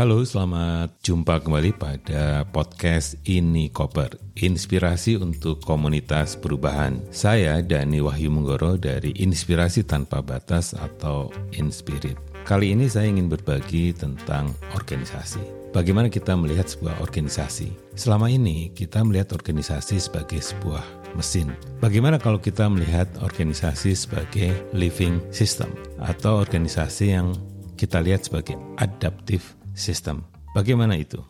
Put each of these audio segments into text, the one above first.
Halo, selamat jumpa kembali pada podcast Ini Koper, inspirasi untuk komunitas perubahan. Saya Dani Wahyu Menggoro dari Inspirasi Tanpa Batas atau Inspirit. Kali ini saya ingin berbagi tentang organisasi. Bagaimana kita melihat sebuah organisasi? Selama ini kita melihat organisasi sebagai sebuah mesin. Bagaimana kalau kita melihat organisasi sebagai living system atau organisasi yang kita lihat sebagai adaptive sistem. Bagaimana itu?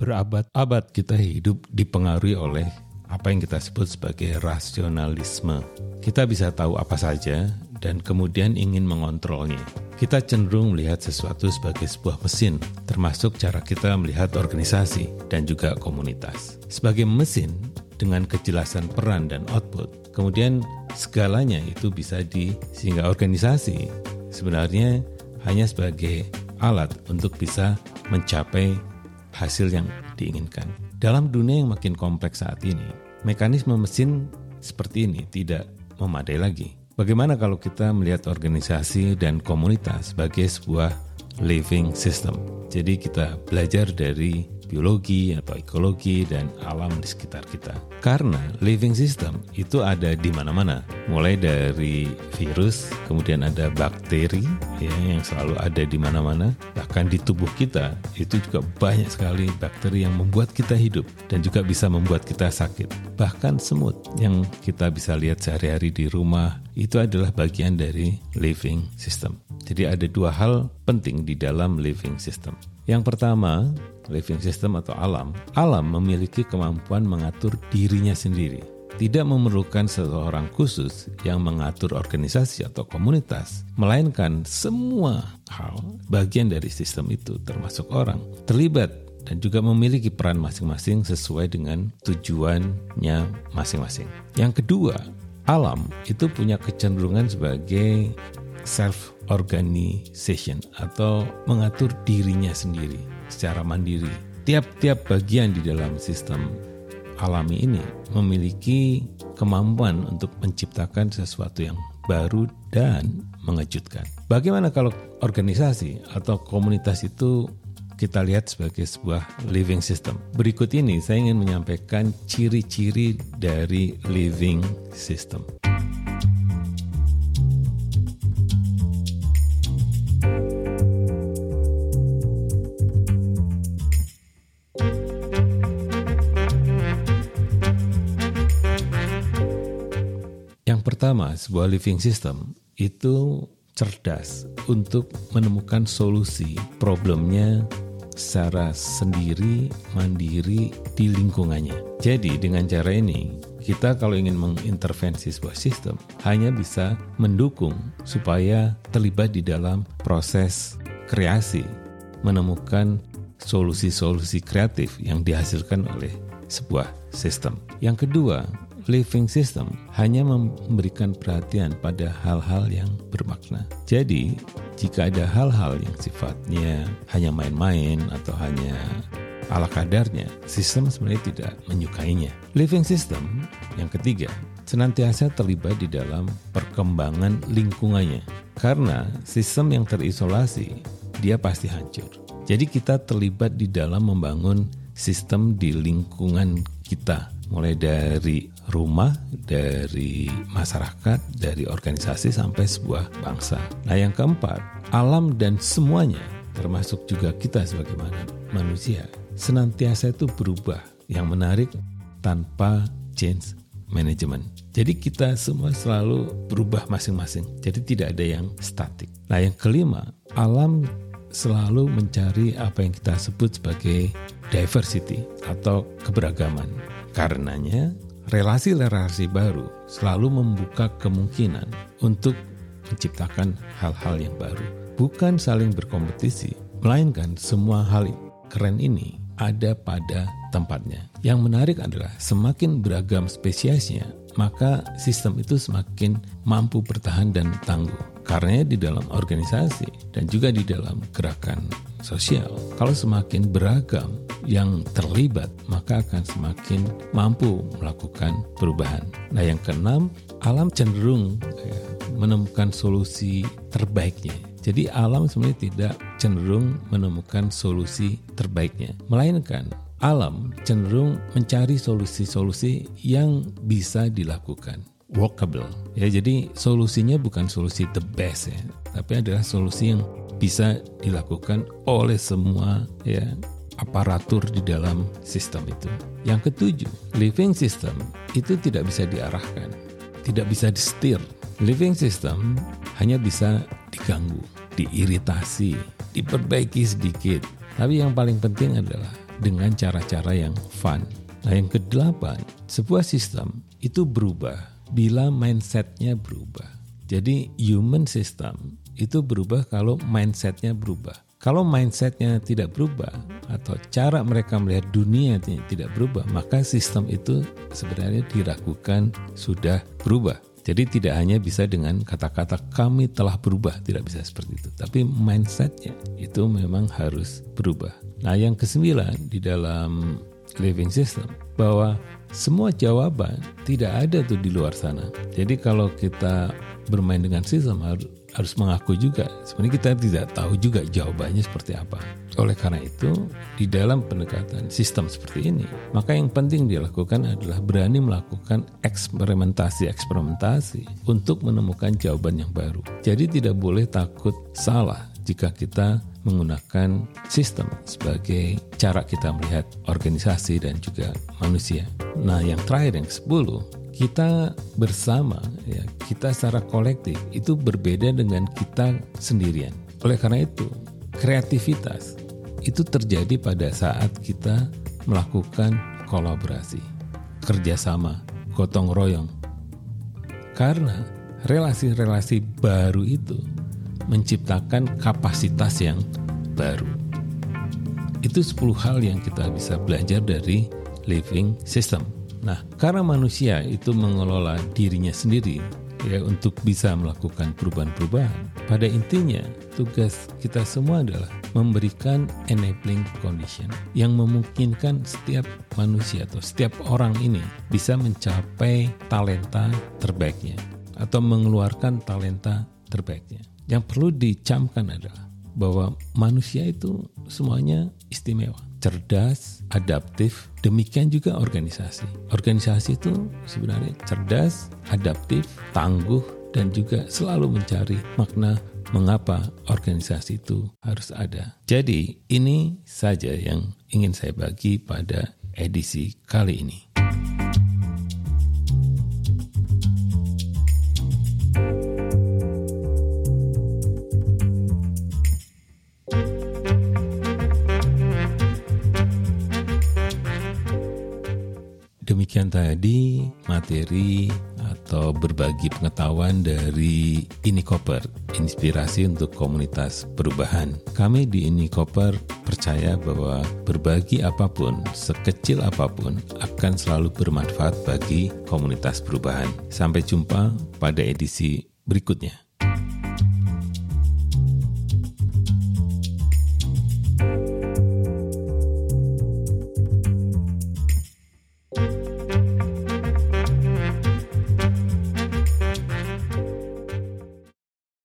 Berabad-abad kita hidup dipengaruhi oleh apa yang kita sebut sebagai rasionalisme. Kita bisa tahu apa saja dan kemudian ingin mengontrolnya. Kita cenderung melihat sesuatu sebagai sebuah mesin, termasuk cara kita melihat organisasi dan juga komunitas. Sebagai mesin dengan kejelasan peran dan output, kemudian segalanya itu bisa di sehingga organisasi sebenarnya hanya sebagai alat untuk bisa mencapai hasil yang diinginkan. Dalam dunia yang makin kompleks saat ini, mekanisme mesin seperti ini tidak memadai lagi. Bagaimana kalau kita melihat organisasi dan komunitas sebagai sebuah living system? Jadi kita belajar dari biologi atau ekologi dan alam di sekitar kita. Karena living system itu ada di mana-mana, mulai dari virus, kemudian ada bakteri ya yang selalu ada di mana-mana, bahkan di tubuh kita itu juga banyak sekali bakteri yang membuat kita hidup dan juga bisa membuat kita sakit. Bahkan semut yang kita bisa lihat sehari-hari di rumah itu adalah bagian dari living system. Jadi ada dua hal penting di dalam living system. Yang pertama, living system atau alam. Alam memiliki kemampuan mengatur dirinya sendiri. Tidak memerlukan seseorang khusus yang mengatur organisasi atau komunitas, melainkan semua hal bagian dari sistem itu, termasuk orang, terlibat dan juga memiliki peran masing-masing sesuai dengan tujuannya masing-masing. Yang kedua, alam itu punya kecenderungan sebagai self organization atau mengatur dirinya sendiri secara mandiri. Tiap-tiap bagian di dalam sistem alami ini memiliki kemampuan untuk menciptakan sesuatu yang baru dan mengejutkan. Bagaimana kalau organisasi atau komunitas itu kita lihat sebagai sebuah living system. Berikut ini saya ingin menyampaikan ciri-ciri dari living system. Pertama, sebuah living system itu cerdas untuk menemukan solusi problemnya secara sendiri, mandiri di lingkungannya. Jadi dengan cara ini, kita kalau ingin mengintervensi sebuah sistem, hanya bisa mendukung supaya terlibat di dalam proses kreasi, menemukan solusi-solusi kreatif yang dihasilkan oleh sebuah sistem. Yang kedua, living system hanya memberikan perhatian pada hal-hal yang bermakna. Jadi, jika ada hal-hal yang sifatnya hanya main-main atau hanya ala kadarnya, sistem sebenarnya tidak menyukainya. Living system yang ketiga, senantiasa terlibat di dalam perkembangan lingkungannya. Karena sistem yang terisolasi, dia pasti hancur. Jadi kita terlibat di dalam membangun sistem di lingkungan kita mulai dari rumah, dari masyarakat, dari organisasi sampai sebuah bangsa. Nah, yang keempat, alam dan semuanya termasuk juga kita sebagai manusia senantiasa itu berubah yang menarik tanpa change management. Jadi kita semua selalu berubah masing-masing. Jadi tidak ada yang statik. Nah, yang kelima, alam selalu mencari apa yang kita sebut sebagai diversity atau keberagaman. Karenanya, relasi-relasi baru selalu membuka kemungkinan untuk menciptakan hal-hal yang baru. Bukan saling berkompetisi, melainkan semua hal keren ini ada pada tempatnya. Yang menarik adalah semakin beragam spesiesnya, maka sistem itu semakin mampu bertahan dan tangguh. Karena di dalam organisasi dan juga di dalam gerakan sosial. Kalau semakin beragam yang terlibat, maka akan semakin mampu melakukan perubahan. Nah, yang keenam, alam cenderung ya, menemukan solusi terbaiknya. Jadi alam sebenarnya tidak cenderung menemukan solusi terbaiknya, melainkan alam cenderung mencari solusi-solusi yang bisa dilakukan workable. Ya, jadi solusinya bukan solusi the best ya, tapi adalah solusi yang bisa dilakukan oleh semua ya aparatur di dalam sistem itu. Yang ketujuh, living system itu tidak bisa diarahkan, tidak bisa disetir. Living system hanya bisa diganggu, diiritasi, diperbaiki sedikit. Tapi yang paling penting adalah dengan cara-cara yang fun. Nah yang kedelapan, sebuah sistem itu berubah bila mindsetnya berubah. Jadi human system itu berubah kalau mindsetnya berubah. Kalau mindsetnya tidak berubah atau cara mereka melihat dunia tidak berubah, maka sistem itu sebenarnya diragukan sudah berubah. Jadi tidak hanya bisa dengan kata-kata kami telah berubah, tidak bisa seperti itu. Tapi mindsetnya itu memang harus berubah. Nah yang kesembilan di dalam living system bahwa semua jawaban tidak ada tuh di luar sana. Jadi kalau kita bermain dengan sistem harus harus mengaku juga sebenarnya kita tidak tahu juga jawabannya seperti apa. Oleh karena itu, di dalam pendekatan sistem seperti ini, maka yang penting dilakukan adalah berani melakukan eksperimentasi-eksperimentasi untuk menemukan jawaban yang baru. Jadi tidak boleh takut salah jika kita menggunakan sistem sebagai cara kita melihat organisasi dan juga manusia. Nah, yang terakhir yang ke-10 kita bersama ya kita secara kolektif itu berbeda dengan kita sendirian. Oleh karena itu, kreativitas itu terjadi pada saat kita melakukan kolaborasi, kerjasama, gotong royong. Karena relasi-relasi baru itu menciptakan kapasitas yang baru. Itu 10 hal yang kita bisa belajar dari living system. Nah, karena manusia itu mengelola dirinya sendiri ya untuk bisa melakukan perubahan-perubahan. Pada intinya, tugas kita semua adalah memberikan enabling condition yang memungkinkan setiap manusia atau setiap orang ini bisa mencapai talenta terbaiknya atau mengeluarkan talenta terbaiknya. Yang perlu dicamkan adalah bahwa manusia itu semuanya istimewa cerdas, adaptif, demikian juga organisasi. Organisasi itu sebenarnya cerdas, adaptif, tangguh, dan juga selalu mencari makna mengapa organisasi itu harus ada. Jadi, ini saja yang ingin saya bagi pada edisi kali ini. Demikian tadi materi atau berbagi pengetahuan dari Ini Koper, inspirasi untuk komunitas perubahan. Kami di Ini Koper percaya bahwa berbagi apa pun, sekecil apa pun, akan selalu bermanfaat bagi komunitas perubahan. Sampai jumpa pada edisi berikutnya.